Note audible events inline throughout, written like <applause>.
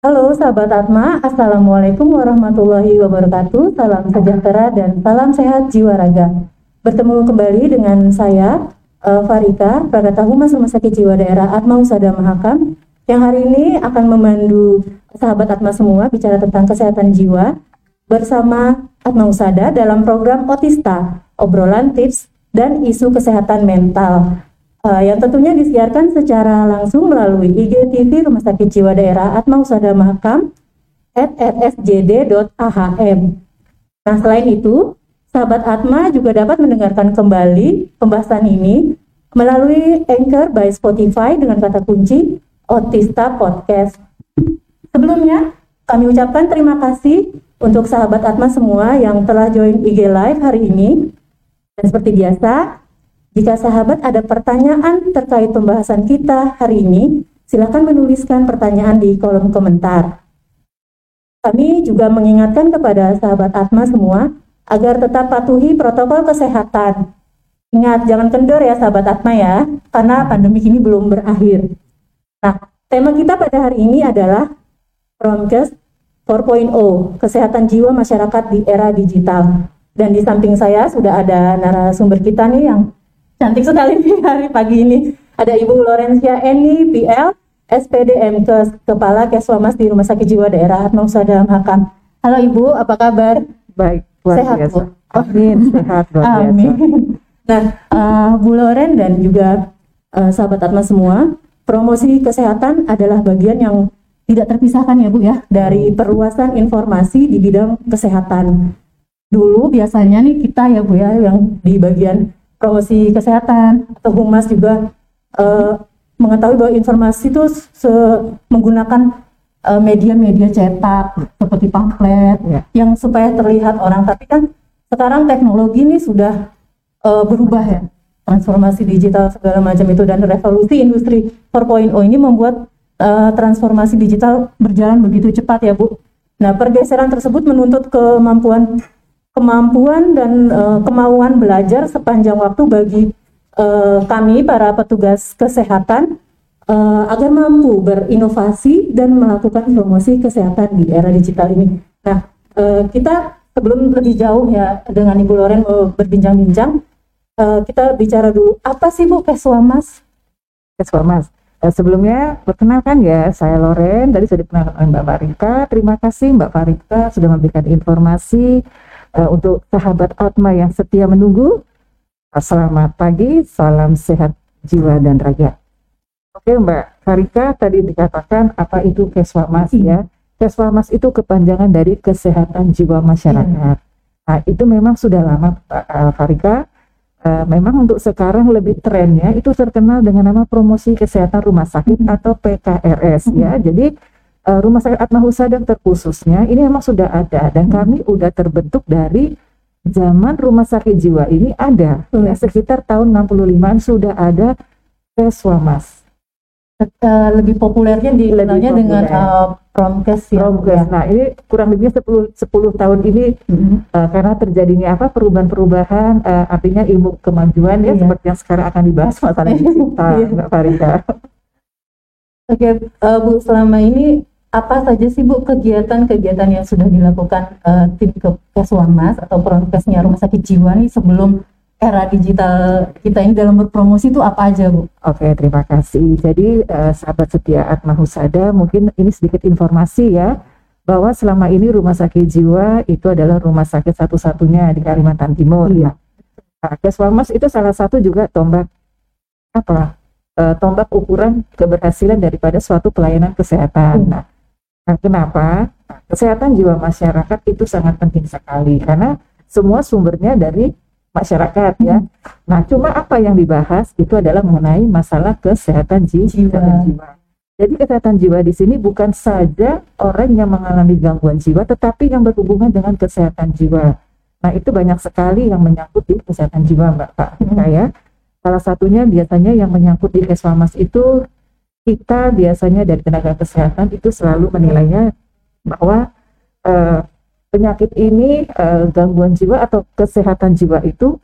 Halo sahabat Atma, Assalamualaikum warahmatullahi wabarakatuh. Salam sejahtera dan salam sehat jiwa raga. Bertemu kembali dengan saya, uh, Farika, Prakata Humas Rumah Sakit Jiwa Daerah Atma Usada Mahakam, yang hari ini akan memandu sahabat Atma semua bicara tentang kesehatan jiwa bersama Atma Usada dalam program Otista, obrolan tips dan isu kesehatan mental uh, yang tentunya disiarkan secara langsung melalui IGTV Rumah Sakit Jiwa Daerah Atma Usada Mahakam at rsjd.ahm. Nah selain itu, sahabat Atma juga dapat mendengarkan kembali pembahasan ini melalui Anchor by Spotify dengan kata kunci Otista Podcast. Sebelumnya, kami ucapkan terima kasih untuk sahabat Atma semua yang telah join IG Live hari ini. Dan seperti biasa, jika sahabat ada pertanyaan terkait pembahasan kita hari ini, silakan menuliskan pertanyaan di kolom komentar. Kami juga mengingatkan kepada sahabat Atma semua agar tetap patuhi protokol kesehatan. Ingat, jangan kendor ya sahabat Atma ya, karena pandemi ini belum berakhir. Nah, tema kita pada hari ini adalah Promkes 4.0, kesehatan jiwa masyarakat di era digital. Dan di samping saya sudah ada narasumber kita nih yang Cantik sekali hari pagi ini. Ada Ibu Lorencia Eni, PL, SPDM ke Kepala Keswamas di Rumah Sakit Jiwa Daerah Atmausada Mahakam. Halo Ibu, apa kabar? Baik, luar sehat, biasa. Bu. Oh. Amin, sehat luar biasa. Amin. Nah, uh, Bu Loren dan juga uh, sahabat Atma semua, promosi kesehatan adalah bagian yang tidak terpisahkan ya Bu ya dari perluasan informasi di bidang kesehatan. Dulu biasanya nih kita ya Bu ya yang di bagian promosi kesehatan atau humas juga uh, mengetahui bahwa informasi itu menggunakan uh, media-media cetak seperti pamflet yeah. yang supaya terlihat orang tapi kan sekarang teknologi ini sudah uh, berubah ya transformasi digital segala macam itu dan revolusi industri 4.0 ini membuat uh, transformasi digital berjalan begitu cepat ya Bu. Nah pergeseran tersebut menuntut kemampuan kemampuan dan uh, kemauan belajar sepanjang waktu bagi uh, kami para petugas kesehatan uh, agar mampu berinovasi dan melakukan promosi kesehatan di era digital ini. Nah, uh, kita sebelum lebih jauh ya dengan Ibu Loren berbincang-bincang, uh, kita bicara dulu apa sih Bu Keswamas? Keswamas. sebelumnya perkenalkan ya, saya Loren, tadi sudah dikenalkan oleh Mbak Farika. Terima kasih Mbak Farika sudah memberikan informasi uh, untuk sahabat Atma yang setia menunggu. Selamat pagi, salam sehat jiwa dan raga. Oke Mbak Farika tadi dikatakan apa itu Keswamas ya. Keswamas itu kepanjangan dari kesehatan jiwa masyarakat. Iya. Nah itu memang sudah lama Mbak uh, Farika. Uh, memang untuk sekarang lebih trennya itu terkenal dengan nama promosi kesehatan rumah sakit atau PKRS ya. Jadi uh, rumah sakit Atma Husada terkhususnya ini memang sudah ada dan hmm. kami sudah terbentuk dari zaman rumah sakit jiwa ini ada hmm. ya, sekitar tahun 65an sudah ada Keswamas. Uh, lebih populernya di populer. dengan uh, Promkes ya. Promkes. Nah, ini kurang lebih 10 10 tahun ini hmm. uh, karena terjadinya apa perubahan-perubahan uh, artinya ilmu kemajuan ya iya. seperti yang sekarang akan dibahas masalah kita <laughs> iya. Mbak Farida. Oke, okay, uh, Bu, selama ini apa saja sih Bu kegiatan-kegiatan yang sudah dilakukan uh, tim Keswamas atau Prokesnya Rumah Sakit Jiwa nih sebelum era digital kita ini dalam berpromosi itu apa aja Bu? Oke terima kasih. Jadi uh, sahabat setia Atma Husada mungkin ini sedikit informasi ya bahwa selama ini Rumah Sakit Jiwa itu adalah rumah sakit satu-satunya di Kalimantan Timur. Iya. Nah, Keswamas itu salah satu juga tombak apa? Uh, tombak ukuran keberhasilan daripada suatu pelayanan kesehatan. Hmm. Nah, Nah, kenapa? Kesehatan jiwa masyarakat itu sangat penting sekali karena semua sumbernya dari masyarakat ya. Nah, cuma apa yang dibahas itu adalah mengenai masalah kesehatan jiwa. jiwa. Jadi kesehatan jiwa di sini bukan saja orang yang mengalami gangguan jiwa, tetapi yang berhubungan dengan kesehatan jiwa. Nah, itu banyak sekali yang menyangkut di kesehatan jiwa, Mbak Pak. Hmm. Ya. Salah satunya biasanya yang menyangkut di Keswamas itu kita biasanya dari tenaga kesehatan itu selalu menilainya bahwa uh, penyakit ini uh, gangguan jiwa atau kesehatan jiwa itu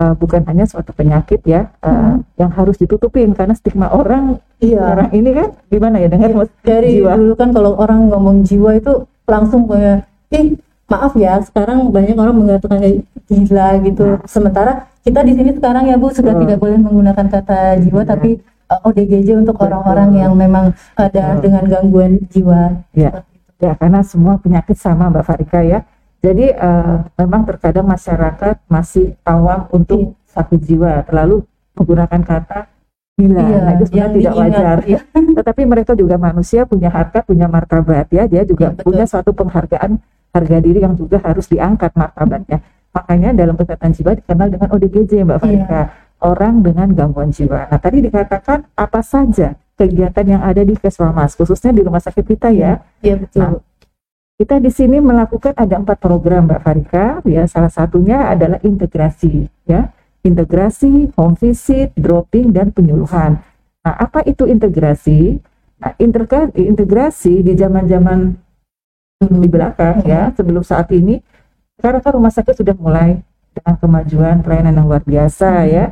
uh, bukan hanya suatu penyakit ya uh, hmm. yang harus ditutupin karena stigma orang iya. orang ini kan gimana ya dengan ya, dari jiwa. dulu kan kalau orang ngomong jiwa itu langsung kayak eh maaf ya sekarang banyak orang mengatakan gila gitu nah. sementara kita di sini sekarang ya Bu sudah oh. tidak boleh menggunakan kata jiwa ya. tapi uh, ODGJ untuk orang-orang yang memang ada dengan gangguan jiwa ya ya karena semua penyakit sama Mbak Farika ya jadi uh, memang terkadang masyarakat masih awam untuk iya. sakit jiwa, terlalu menggunakan kata gila. Iya, nah, itu sebenarnya tidak diingat, wajar. Iya. <laughs> Tetapi mereka juga manusia, punya harkat, punya martabat ya. Dia juga iya, punya suatu penghargaan harga diri yang juga harus diangkat martabatnya. Makanya dalam kesehatan jiwa dikenal dengan ODGJ Mbak Farika, iya. Orang dengan gangguan jiwa. Nah tadi dikatakan apa saja kegiatan yang ada di Keswamas, khususnya di rumah sakit kita ya. Iya betul. Nah, kita di sini melakukan ada empat program Mbak Farika, ya salah satunya adalah integrasi, ya integrasi, home visit, dropping dan penyuluhan. Nah, apa itu integrasi? Nah, integrasi di zaman-zaman di belakang ya, sebelum saat ini, karena kan rumah sakit sudah mulai dengan kemajuan pelayanan yang luar biasa hmm. ya,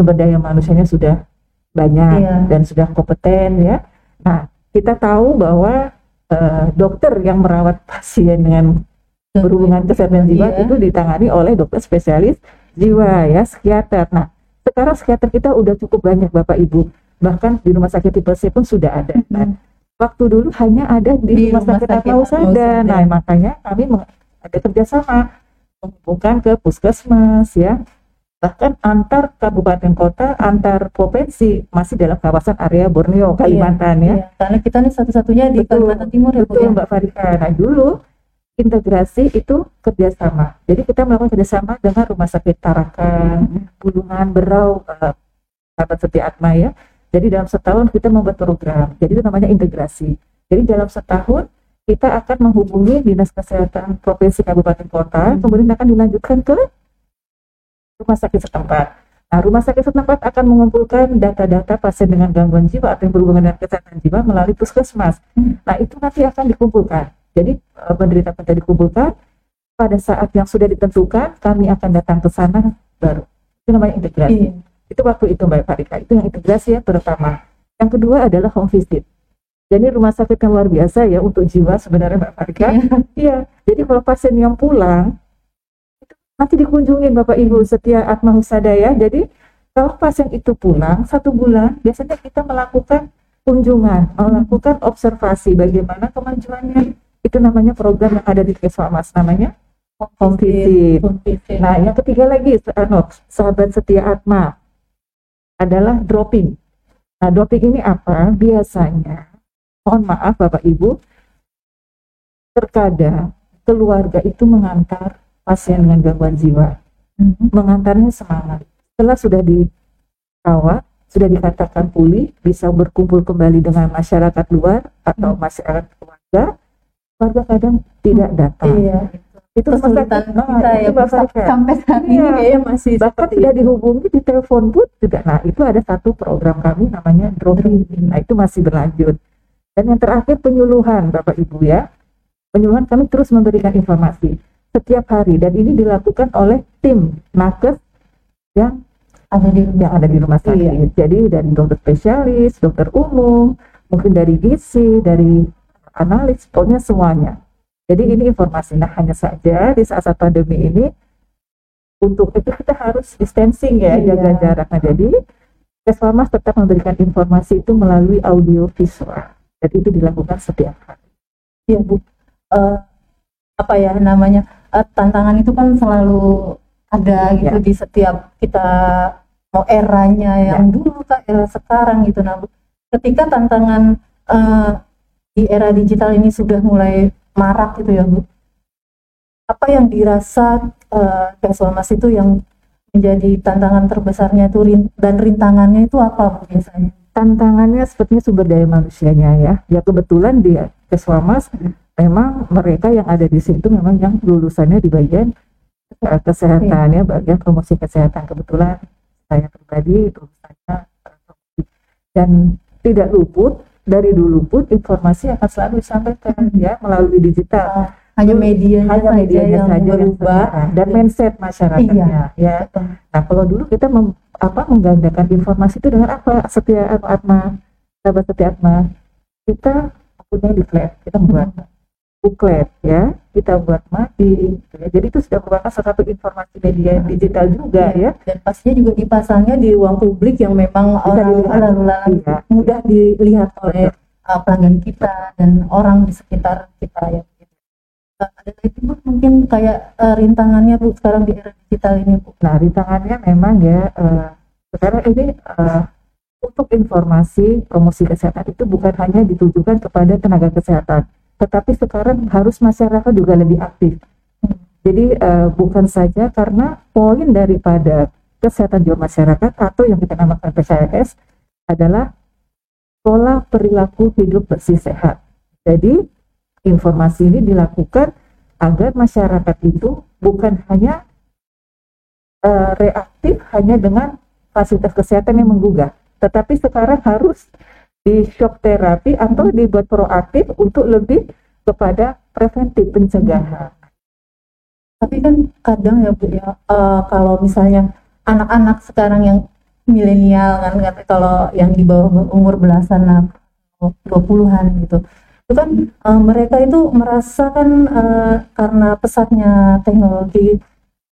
sumber daya manusianya sudah banyak yeah. dan sudah kompeten ya. Nah, kita tahu bahwa uh, dokter yang merawat pasien dengan berhubungan kesehatan jiwa iya. itu ditangani oleh dokter spesialis jiwa ya psikiater. Nah sekarang psikiater kita udah cukup banyak bapak ibu bahkan di rumah sakit tipe C pun sudah ada. Nah, waktu dulu hanya ada di, di rumah, rumah sakit atau sada. Nah makanya kami ada kerjasama menghubungkan ke puskesmas ya bahkan antar kabupaten kota, antar provinsi masih dalam kawasan area Borneo, iya, Kalimantan iya, ya. Iya. Karena kita nih satu-satunya di betul, Kalimantan Timur ya, betul, ya. Mbak Farika. Nah dulu integrasi itu kerjasama. Jadi kita melakukan kerjasama dengan Rumah Sakit Tarakan, Bulungan, Berau, uh, Sahabat Setia Atma ya. Jadi dalam setahun kita membuat program. Jadi itu namanya integrasi. Jadi dalam setahun kita akan menghubungi dinas kesehatan provinsi kabupaten kota, hmm. kemudian akan dilanjutkan ke rumah sakit setempat. Nah, rumah sakit setempat akan mengumpulkan data-data pasien dengan gangguan jiwa atau yang berhubungan dengan kesehatan jiwa melalui puskesmas. Nah, itu nanti akan dikumpulkan. Jadi, eh, penderita-penderita dikumpulkan, pada saat yang sudah ditentukan, kami akan datang ke sana baru. Itu namanya integrasi. Iya. Itu waktu itu Mbak Farika, itu yang integrasi ya terutama. Yang kedua adalah home visit. Jadi rumah sakit yang luar biasa ya untuk jiwa sebenarnya Mbak Farika. Iya. iya. Jadi kalau pasien yang pulang, nanti dikunjungin Bapak Ibu setia Atma Husada ya. Jadi kalau pasien itu pulang satu bulan, biasanya kita melakukan kunjungan, melakukan observasi bagaimana kemajuannya. Itu namanya program yang ada di Keswamas, namanya home visit. Nah, yang ketiga lagi, sahabat setia Atma adalah dropping. Nah, dropping ini apa? Biasanya, mohon maaf Bapak Ibu, terkadang keluarga itu mengantar pasien dengan gangguan jiwa. Mm-hmm. mengantarnya semangat. Setelah sudah dirawat sudah dikatakan pulih bisa berkumpul kembali dengan masyarakat luar atau mm-hmm. masyarakat keluarga keluarga kadang tidak datang. Iya. Itu kesulitan nah, kita ya sampai saat ini iya. kayaknya masih bahkan tidak dihubungi di telepon pun juga. Nah itu ada satu program kami namanya dropping nah itu masih berlanjut. Dan yang terakhir penyuluhan bapak ibu ya. Penyuluhan kami terus memberikan informasi setiap hari dan ini dilakukan oleh tim nakes yang ada di yang ada di rumah sakit. Iya. Jadi dari dokter spesialis, dokter umum, mungkin dari gizi, dari analis, pokoknya semuanya. Jadi ini informasi. Nah hanya saja di saat-saat pandemi ini untuk itu kita harus distancing ya, iya. jaga jarak. Nah jadi Keswamas tetap memberikan informasi itu melalui audio visual. Jadi itu dilakukan setiap hari. Ya Bu, uh, apa ya namanya? Uh, tantangan itu kan selalu ada gitu ya. di setiap kita mau eranya yang ya. dulu ke era sekarang gitu nah ketika tantangan uh, di era digital ini sudah mulai marak gitu ya bu apa yang dirasa uh, Mas itu yang menjadi tantangan terbesarnya itu rin dan rintangannya itu apa bu biasanya tantangannya sepertinya sumber daya manusianya ya ya kebetulan dia Keswamas hmm memang mereka yang ada di situ memang yang lulusannya di bagian uh, kesehatan ya bagian promosi kesehatan kebetulan saya pribadi lulusannya uh, dan tidak luput dari dulu pun informasi akan selalu disampaikan ya melalui digital. hanya media hanya media yang saja berubah yang dan mindset masyarakatnya iya. ya. Nah kalau dulu kita mem, apa menggandakan informasi itu dengan apa? Setia Atma, sahabat Setia Atma, kita punya leaflet, kita membuat hmm. Buklet ya, kita buat mati. Gitu ya. Jadi itu sudah merupakan salah satu informasi media digital juga ya. ya. Dan pastinya juga dipasangnya di ruang publik yang memang Bisa orang lalu lalang iya. mudah dilihat oleh uh, pelanggan kita dan orang di sekitar kita ya ada lagi bu mungkin kayak uh, rintangannya bu sekarang di era digital ini bu nah rintangannya memang ya uh, sekarang ini uh, untuk informasi promosi kesehatan itu bukan hanya ditujukan kepada tenaga kesehatan tetapi sekarang harus masyarakat juga lebih aktif. Jadi uh, bukan saja karena poin daripada kesehatan jiwa masyarakat atau yang kita namakan PCS adalah pola perilaku hidup bersih sehat. Jadi informasi ini dilakukan agar masyarakat itu bukan hanya uh, reaktif hanya dengan fasilitas kesehatan yang menggugah, tetapi sekarang harus di shock terapi atau dibuat proaktif untuk lebih kepada preventif pencegahan. Tapi kan kadang ya Bu ya, uh, kalau misalnya anak-anak sekarang yang milenial kan, kalau yang di bawah umur belasan lah, 20-an gitu, itu kan uh, mereka itu merasakan uh, karena pesatnya teknologi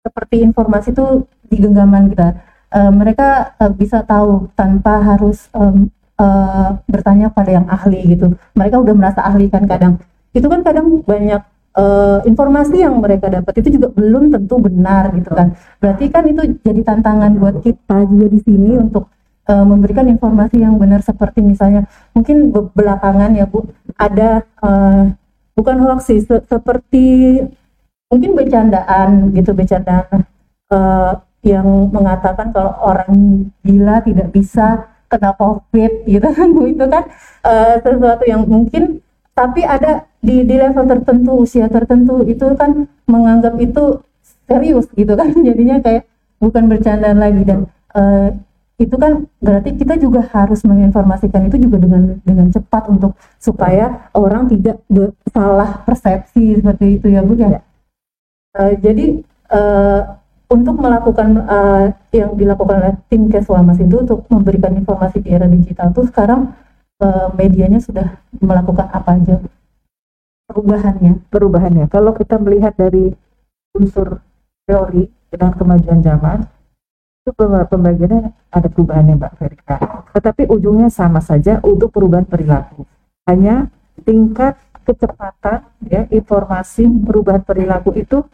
seperti informasi itu di genggaman kita uh, mereka uh, bisa tahu tanpa harus um, uh, bertanya pada yang ahli gitu. Mereka udah merasa ahli kan kadang. Itu kan kadang banyak uh, informasi yang mereka dapat. Itu juga belum tentu benar gitu kan. Berarti kan itu jadi tantangan buat kita juga di sini untuk uh, memberikan informasi yang benar seperti misalnya mungkin belakangan ya Bu ada uh, bukan hoax sih se seperti mungkin bercandaan gitu bercandaan uh, yang mengatakan kalau orang gila tidak bisa kena covid gitu kan Bu <laughs> itu kan. Uh, sesuatu yang mungkin tapi ada di di level tertentu usia tertentu itu kan menganggap itu serius gitu kan. <laughs> Jadinya kayak bukan bercandaan lagi dan uh, itu kan berarti kita juga harus menginformasikan itu juga dengan dengan cepat untuk supaya orang tidak salah persepsi seperti itu ya bu ya. Uh, jadi uh, untuk melakukan uh, yang dilakukan oleh tim Keswamas itu untuk memberikan informasi di era digital itu sekarang uh, medianya sudah melakukan apa aja perubahannya? Perubahannya, kalau kita melihat dari unsur teori dengan kemajuan zaman, itu pembagiannya ada perubahannya Mbak Ferika. Tetapi ujungnya sama saja untuk perubahan perilaku. Hanya tingkat kecepatan ya informasi perubahan perilaku itu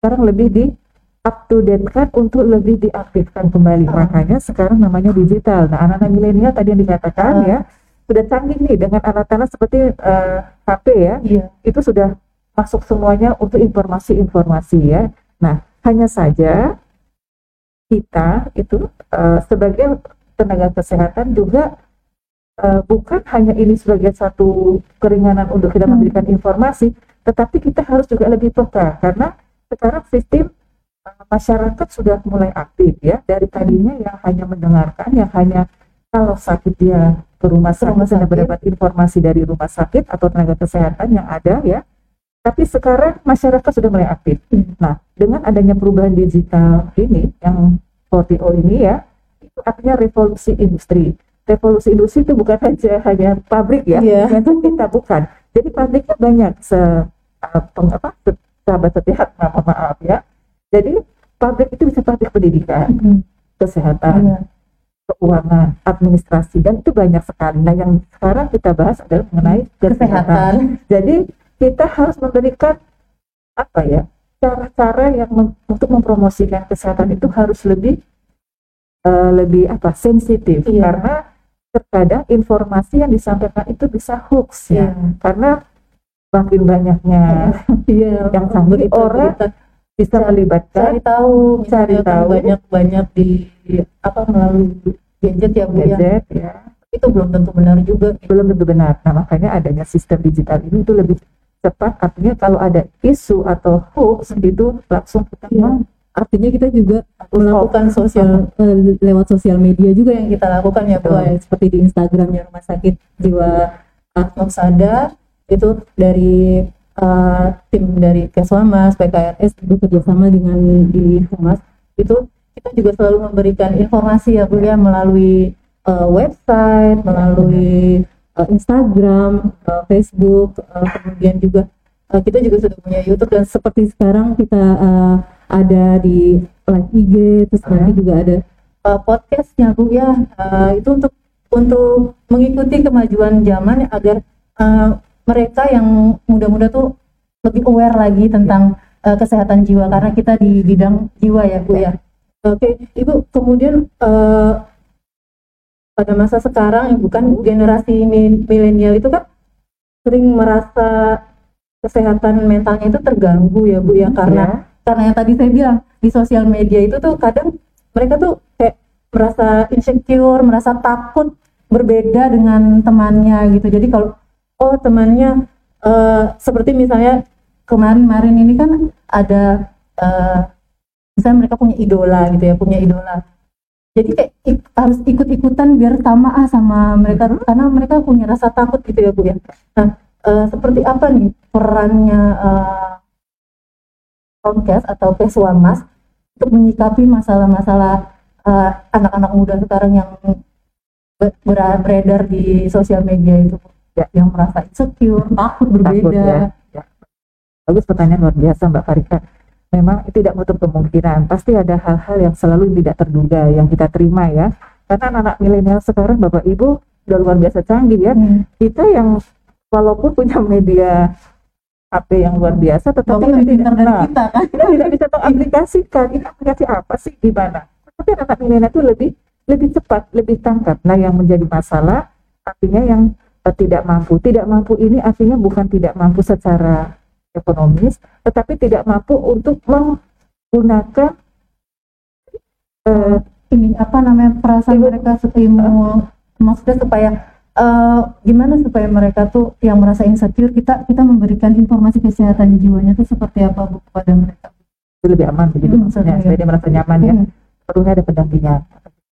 sekarang lebih di up to date kan untuk lebih diaktifkan kembali. Uh. Makanya sekarang namanya digital. Nah, anak-anak milenial tadi yang dikatakan uh. ya sudah canggih nih dengan alat-alat seperti uh, HP ya. Yeah. Itu sudah masuk semuanya untuk informasi-informasi ya. Nah, hanya saja kita itu uh, sebagai tenaga kesehatan juga uh, bukan hanya ini sebagai satu keringanan untuk kita hmm. memberikan informasi, tetapi kita harus juga lebih peka karena sekarang sistem masyarakat sudah mulai aktif ya dari tadinya yang hanya mendengarkan, yang hanya kalau sakit dia ke rumah sakit, rumah sakit. mendapat informasi dari rumah sakit atau tenaga kesehatan yang ada ya tapi sekarang masyarakat sudah mulai aktif. Hmm. Nah, dengan adanya perubahan digital ini, yang 4.0 ini ya, itu artinya revolusi industri. Revolusi industri itu bukan saja hanya pabrik ya, yeah. itu kita bukan. Jadi pabriknya banyak, se, uh, peng, apa, sahabat sehat, maaf, maaf ya. Jadi pabrik itu bisa pabrik pendidikan, hmm. kesehatan, yeah. keuangan, administrasi, dan itu banyak sekali. Nah, yang sekarang kita bahas adalah mengenai kesehatan. kesehatan. Jadi kita harus memberikan apa ya cara-cara yang mem untuk mempromosikan kesehatan itu harus lebih uh, lebih apa sensitif iya. karena terkadang informasi yang disampaikan itu bisa hoax ya iya. karena makin banyaknya iya. yang sampai orang berita. Bisa cari, melibatkan cari tahu cari tahu. banyak banyak di apa melalui gadget ya bu ya. gadget ya. ya itu belum tentu benar juga. Belum tentu benar. Nah makanya adanya sistem digital ini itu lebih cepat. Artinya kalau ada isu atau hoax itu langsung kita ya. artinya kita juga melakukan sosial uh, lewat sosial media juga yang kita lakukan ya Bu ya, seperti di Instagramnya Rumah Sakit Jiwa Atmosada itu dari uh, tim dari Keswamas, PKRS bekerja sama dengan di Humas itu kita juga selalu memberikan informasi ya Bu ya melalui uh, website, melalui uh, Instagram, uh, Facebook, uh, kemudian juga uh, kita juga sudah punya YouTube dan seperti sekarang kita uh, ada di live IG, terus nanti juga ada uh, podcastnya Bu ya. Uh, itu untuk untuk mengikuti kemajuan zaman agar uh, mereka yang muda-muda tuh lebih aware lagi tentang uh, kesehatan jiwa karena kita di bidang jiwa ya Bu ya. Oke, okay. Ibu kemudian uh, pada masa sekarang yang bukan generasi milenial itu kan sering merasa kesehatan mentalnya itu terganggu ya Bu ya karena ya. karena yang tadi saya bilang di sosial media itu tuh kadang mereka tuh kayak merasa insecure, merasa takut berbeda dengan temannya gitu. Jadi kalau oh temannya uh, seperti misalnya kemarin-kemarin ini kan ada uh, misalnya mereka punya idola gitu ya, punya idola. Jadi kayak ik, harus ikut-ikutan biar sama ah sama mereka karena mereka punya rasa takut gitu ya Bu ya. Nah, uh, seperti apa nih perannya uh, atau Peswamas untuk menyikapi masalah-masalah anak-anak uh, muda sekarang yang beredar di sosial media itu ya. yang merasa insecure, takut berbeda. Takut, ya. Ya. Bagus pertanyaan luar biasa Mbak Farika. Memang tidak menutup kemungkinan, pasti ada hal-hal yang selalu tidak terduga yang kita terima ya. Karena anak-anak milenial sekarang Bapak Ibu udah luar biasa canggih ya. Hmm. Kita yang walaupun punya media HP yang luar biasa tetapi tidak, nah, kita kan kita tidak bisa mengaplikasikan ini aplikasi apa sih gimana tapi anak milenial itu lebih lebih cepat lebih tangkap nah yang menjadi masalah artinya yang uh, tidak mampu. Tidak mampu ini artinya bukan tidak mampu secara ekonomis tetapi tidak mampu untuk menggunakan uh, ini apa namanya perasaan mereka ilmu uh, maksudnya supaya uh, gimana supaya mereka tuh yang merasa insecure kita kita memberikan informasi kesehatan jiwanya tuh seperti apa bu kepada mereka? Itu lebih aman begitu hmm, maksudnya supaya dia merasa nyaman ya. Hmm. perlunya ada pendampingan.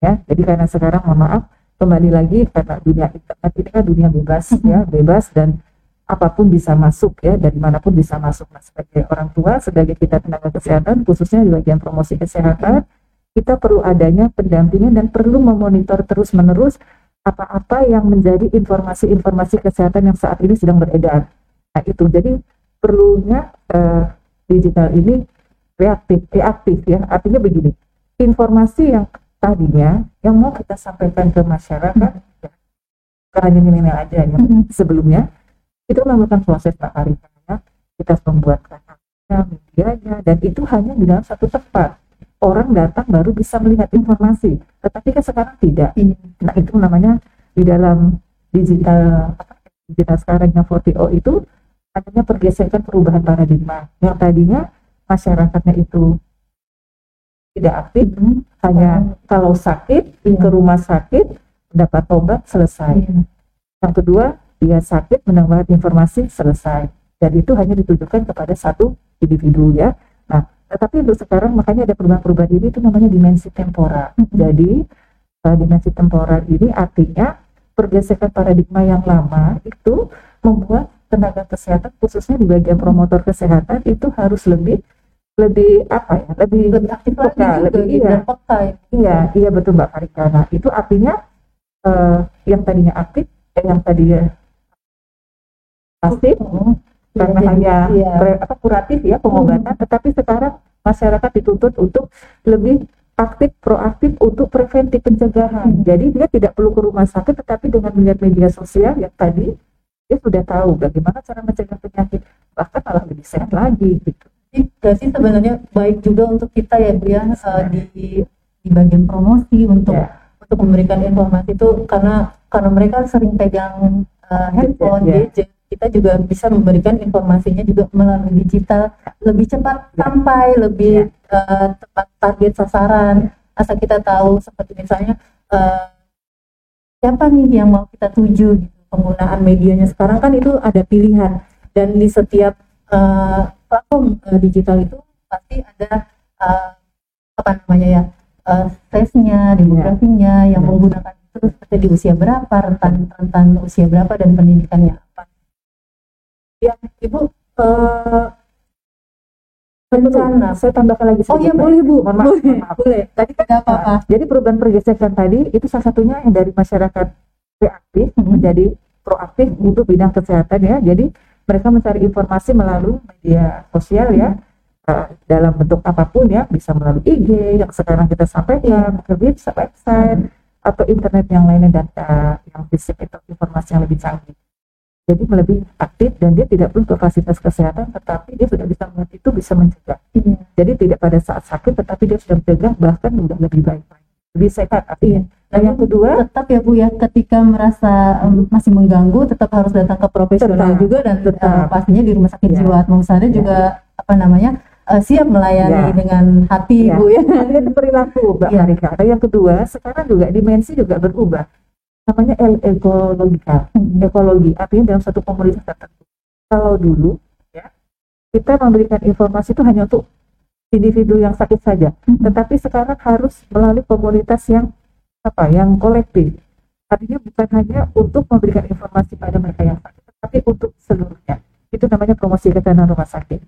Ya jadi karena sekarang mohon maaf kembali lagi karena dunia internet ini kan dunia bebas ya bebas dan apa pun bisa masuk ya dari mana pun bisa masuk nah sebagai orang tua sebagai kita tenaga kesehatan khususnya di bagian promosi kesehatan kita perlu adanya pendampingan dan perlu memonitor terus menerus apa-apa yang menjadi informasi-informasi kesehatan yang saat ini sedang beredar. Nah itu jadi perlunya uh, digital ini reaktif, reaktif ya. Artinya begini, informasi yang tadinya yang mau kita sampaikan ke masyarakat, hmm. ya, hanya minimal aja ya. Hmm. Sebelumnya itu melakukan proses Pak ya. kita membuat kata medianya, dan itu hanya di dalam satu tempat orang datang baru bisa melihat informasi. Tetapi kan sekarang tidak. Iya. Nah itu namanya di dalam digital digital sekarang yang 4O itu adanya pergeseran perubahan paradigma. Yang tadinya masyarakatnya itu tidak aktif, hmm. hanya kalau sakit hmm. ke rumah sakit dapat obat selesai. Hmm. Yang kedua dia sakit mendapatkan informasi selesai. Dan itu hanya ditujukan kepada satu individu ya. Nah, tetapi untuk sekarang makanya ada perubahan-perubahan ini itu namanya dimensi temporal. Mm -hmm. Jadi uh, dimensi temporal ini artinya pergesekan paradigma yang lama itu membuat tenaga kesehatan khususnya di bagian promotor kesehatan itu harus lebih lebih apa ya lebih lebih aktif lagi lebih iya ya. iya iya betul mbak Karika nah itu artinya uh, yang tadinya aktif eh, yang tadinya pasif oh karena ya, hanya iya. apa kuratif ya pengobatan, hmm. tetapi sekarang masyarakat dituntut untuk lebih aktif proaktif untuk preventif pencegahan. Hmm. Jadi dia tidak perlu ke rumah sakit, tetapi dengan melihat media sosial yang tadi dia sudah tahu bagaimana cara mencegah penyakit, bahkan malah lebih sehat lagi gitu. Jadi sebenarnya baik juga untuk kita ya Bu ya uh, di di bagian promosi untuk yeah. untuk memberikan informasi itu karena karena mereka sering pegang uh, handphone, gadget, gadget kita juga bisa memberikan informasinya juga melalui digital lebih cepat ya. sampai lebih ya. uh, tepat target sasaran asal kita tahu seperti misalnya uh, siapa nih yang mau kita tuju gitu penggunaan medianya sekarang kan itu ada pilihan dan di setiap uh, platform uh, digital itu pasti ada uh, apa namanya ya uh, nya demografinya yang ya. menggunakan itu seperti di usia berapa rentan rentan usia berapa dan pendidikannya apa ya ibu uh, rencana. Saya tambahkan lagi. Oh iya boleh bu. Mohon maaf. Boleh. maaf. boleh. Tadi kan apa-apa. Nah, jadi perubahan pergeseran tadi itu salah satunya yang dari masyarakat reaktif Hmm. menjadi proaktif untuk bidang kesehatan ya. Jadi mereka mencari informasi melalui media sosial ya. eh, dalam bentuk apa pun ya, bisa melalui IG yang sekarang kita sampaikan, mungkin bisa website atau internet yang lainnya data yang fisik atau informasi yang lebih canggih. Jadi lebih aktif dan dia tidak perlu ke fasilitas kesehatan, tetapi dia sudah bisa melihat itu bisa mencegah. Iya. Jadi tidak pada saat sakit, tetapi dia sudah mencegah bahkan sudah lebih baik, lebih sehat artinya. Nah yang kedua, tetap ya Bu ya ketika merasa em, masih mengganggu tetap harus datang ke profesional Tetap, juga dan tetap. eh, pastinya di rumah sakit Ya. jiwa Atma Husada Ya. juga apa namanya eh, siap melayani Ya. dengan hati Ya. Bu ya. <laughs> itu perilaku Mbak Iya. Marika. Nah, yang kedua, sekarang juga dimensi juga berubah. Namanya el- ekologika, ekologi. Artinya dalam satu komunitas tertentu. Kalau dulu, ya, kita memberikan informasi itu hanya untuk individu yang sakit saja. Tetapi sekarang harus melalui komunitas yang apa? Yang kolektif. Artinya bukan hanya untuk memberikan informasi pada mereka yang sakit, tetapi untuk seluruhnya. Itu namanya promosi kesehatan rumah sakit.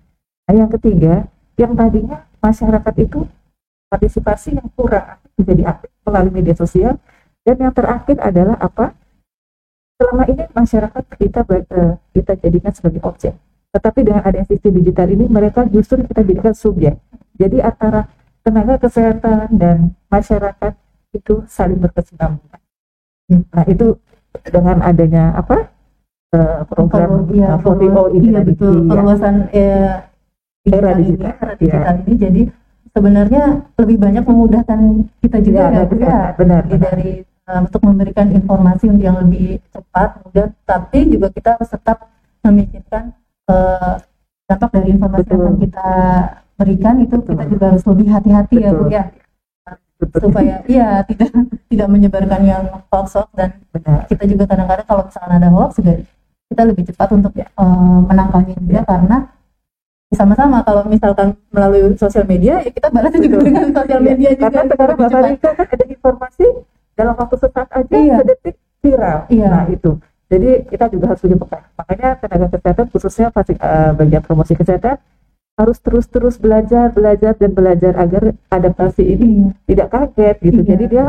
Nah, yang ketiga, yang tadinya masyarakat itu partisipasi yang kurang menjadi aktif melalui media sosial dan yang terakhir adalah apa selama ini masyarakat kita eh, kita jadikan sebagai objek tetapi dengan adanya sistem digital ini mereka justru kita jadikan subjek jadi antara tenaga kesehatan dan masyarakat itu saling berkesinambungan nah itu dengan adanya apa eh, program Iya, eh, 4.0 ini iya betul Iya. perluasan eh, Era ini, digital, era digital iya. ini jadi sebenarnya lebih banyak memudahkan kita juga Iya, ya Bu benar, ya. benar, benar. dari eh, untuk memberikan informasi yang lebih cepat mudah tapi juga kita harus tetap memikirkan eh, dampak dari informasi yang Betul. akan kita berikan itu kita Betul. juga harus lebih hati-hati ya Bu ya. Supaya iya tidak tidak menyebarkan yang hoax hoax dan benar kita juga kadang-kadang kalau misalnya ada hoax juga kita lebih cepat untuk Ya. eh, menangkalnya juga Ya. karena sama-sama kalau misalkan melalui sosial media ya kita balasnya juga dengan sosial Iya, media juga karena sekarang cepat. Marika kan ada informasi dalam waktu sesaat aja Iya. sedetik viral Iya. nah itu jadi kita juga harus punya peka makanya tenaga kesehatan khususnya pasti eh, bagian promosi kesehatan harus terus-terus belajar belajar dan belajar agar adaptasi ini Iya. tidak kaget gitu Iya. jadi dia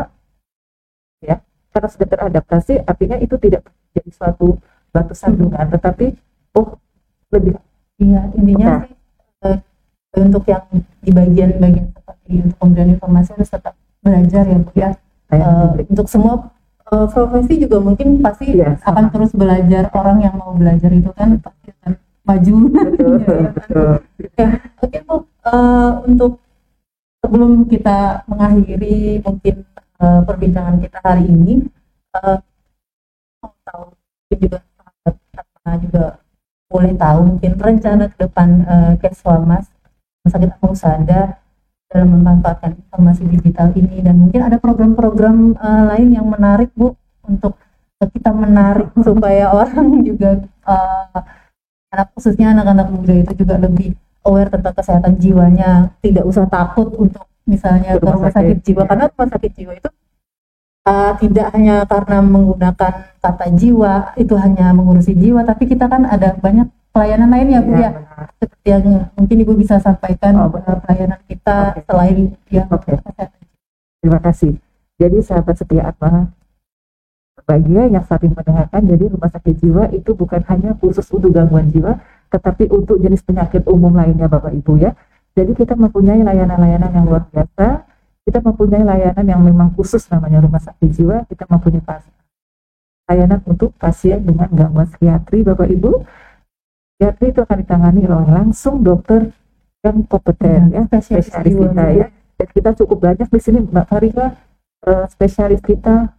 ya karena sudah teradaptasi artinya itu tidak jadi suatu batu sandungan tetapi oh lebih Iya, intinya Nah. sih eh, untuk yang di bagian-bagian seperti untuk pemberian informasi harus tetap belajar ya Bu ya. Eh, publik. untuk semua eh, profesi juga mungkin pasti Iya, akan terus belajar orang yang mau belajar itu kan pasti akan maju. betul <laughs> Iya, betul. Ya, oke Bu, Eh, untuk sebelum kita mengakhiri mungkin eh, perbincangan kita hari ini, eh, mau tahu juga Atma juga boleh tahu mungkin rencana ke depan eh, Keswamas Rumah Sakit Atma Husada dalam memanfaatkan informasi digital ini. Dan mungkin ada program-program eh, lain yang menarik Bu untuk kita menarik <laughs> supaya orang juga eh, anak khususnya anak-anak muda itu juga lebih aware tentang kesehatan jiwanya tidak usah takut untuk misalnya ke rumah sakit sakit, jiwa ya. karena rumah sakit jiwa itu uh, tidak hanya karena menggunakan kata jiwa itu hanya mengurusi jiwa tapi kita kan ada banyak pelayanan lain ya Bu ya Ya, benar. seperti yang mungkin Ibu bisa sampaikan Oh, uh, pelayanan kita Oke. selain yang Oke. kesehatan Terima kasih. Jadi sahabat setia Atma, bagi yang saat ini mendengarkan, jadi rumah sakit jiwa itu bukan hanya khusus untuk gangguan jiwa, tetapi untuk jenis penyakit umum lainnya Bapak Ibu ya. Jadi kita mempunyai layanan-layanan yang luar biasa, kita mempunyai layanan yang memang khusus namanya rumah sakit jiwa, kita mempunyai pas- layanan untuk pasien dengan gangguan psikiatri Bapak Ibu. Psikiatri itu akan ditangani oleh langsung dokter yang kompeten ya, spesialis spesialis kita ya. Dan kita cukup banyak di sini Mbak Farika eh, spesialis kita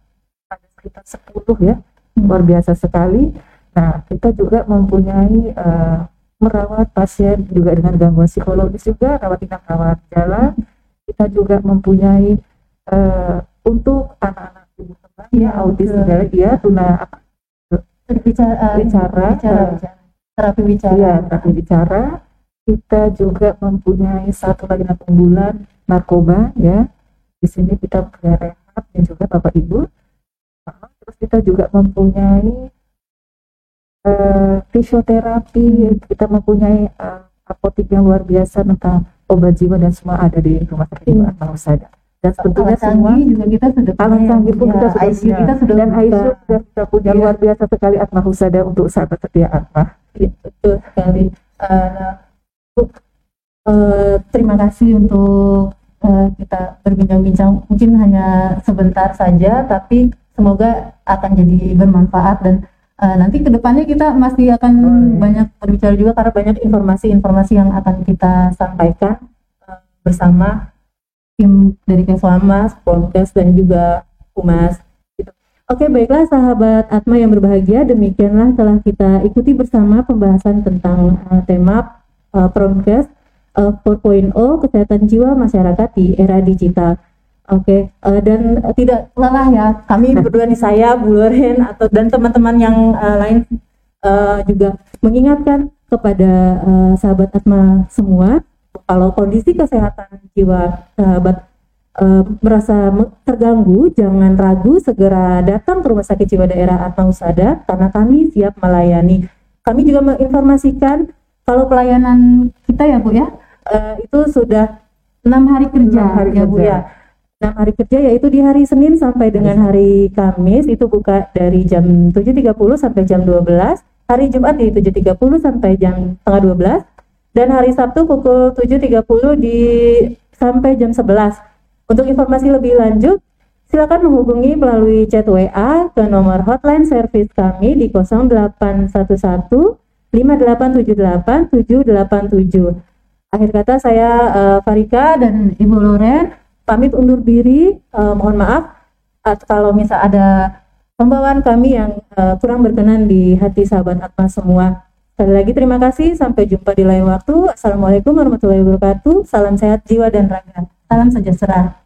sekitar 10 ya Hmm. luar biasa sekali nah kita juga mempunyai eh, merawat pasien juga dengan gangguan psikologis juga rawat inap rawat jalan kita juga mempunyai eh, untuk anak-anak ibu kembang ya Iya, autis segala dia tuna apa bicara Bicara, bicara, bicara. terapi bicara Iya, tapi bicara kita juga mempunyai satu layanan unggulan narkoba ya. Di sini kita punya rehab dan juga Bapak Ibu. Terus kita juga mempunyai uh, fisioterapi, kita mempunyai uh, apotik yang luar biasa tentang obat jiwa dan semua ada di rumah sakit jiwa Atma Husada. Dan sebetulnya semua juga kita sudah alat canggih pun ya, kita sudah ICU kita sudah dan. ICU sudah kita punya Iya. luar biasa sekali Atma Husada untuk sahabat setia Atma. Iya, betul sekali. Uh, uh, terima kasih untuk uh, kita berbincang-bincang. Mungkin hanya sebentar saja, tapi semoga akan jadi bermanfaat dan uh, nanti ke depannya kita masih akan Oh, iya. banyak berbicara juga karena banyak informasi-informasi yang akan kita sampaikan uh, bersama tim dari Keslamas, Podcast dan juga Humas. Gitu. Oke, baiklah sahabat Atma yang berbahagia, demikianlah telah kita ikuti bersama pembahasan tentang uh, tema uh, Promkes uh, 4.0 kesehatan jiwa masyarakat di era digital. Oke, uh, dan uh, tidak lelah ya, kami berdua nih saya, Bu Loren atau dan teman-teman yang uh, lain uh, juga mengingatkan kepada uh, sahabat Atma semua kalau kondisi kesehatan jiwa sahabat eh, merasa me- terganggu, jangan ragu segera datang ke Rumah Sakit Jiwa Daerah Atma Husada karena kami siap melayani. Kami juga menginformasikan kalau pelayanan kita ya Bu ya eh, itu sudah enam hari kerja Enam hari ya Bu kerja. ya. Enam hari kerja yaitu di hari Senin sampai dengan hari Kamis itu buka dari jam 7.30 sampai jam 12. Hari Jumat di 7.30 sampai jam setengah 12 dan hari Sabtu pukul 7.30 di sampai jam 11. Untuk informasi lebih lanjut, silakan menghubungi melalui chat WA ke nomor hotline service kami di 0811 5878 787. Akhir kata saya eh, Farika dan Ibu Loren pamit undur diri. Eh, mohon maaf at- kalau misal ada pembawaan kami yang eh, kurang berkenan di hati sahabat Atma semua. Sekali lagi terima kasih. Sampai jumpa di lain waktu. Assalamualaikum warahmatullahi wabarakatuh. Salam sehat jiwa dan raga. Salam sejahtera.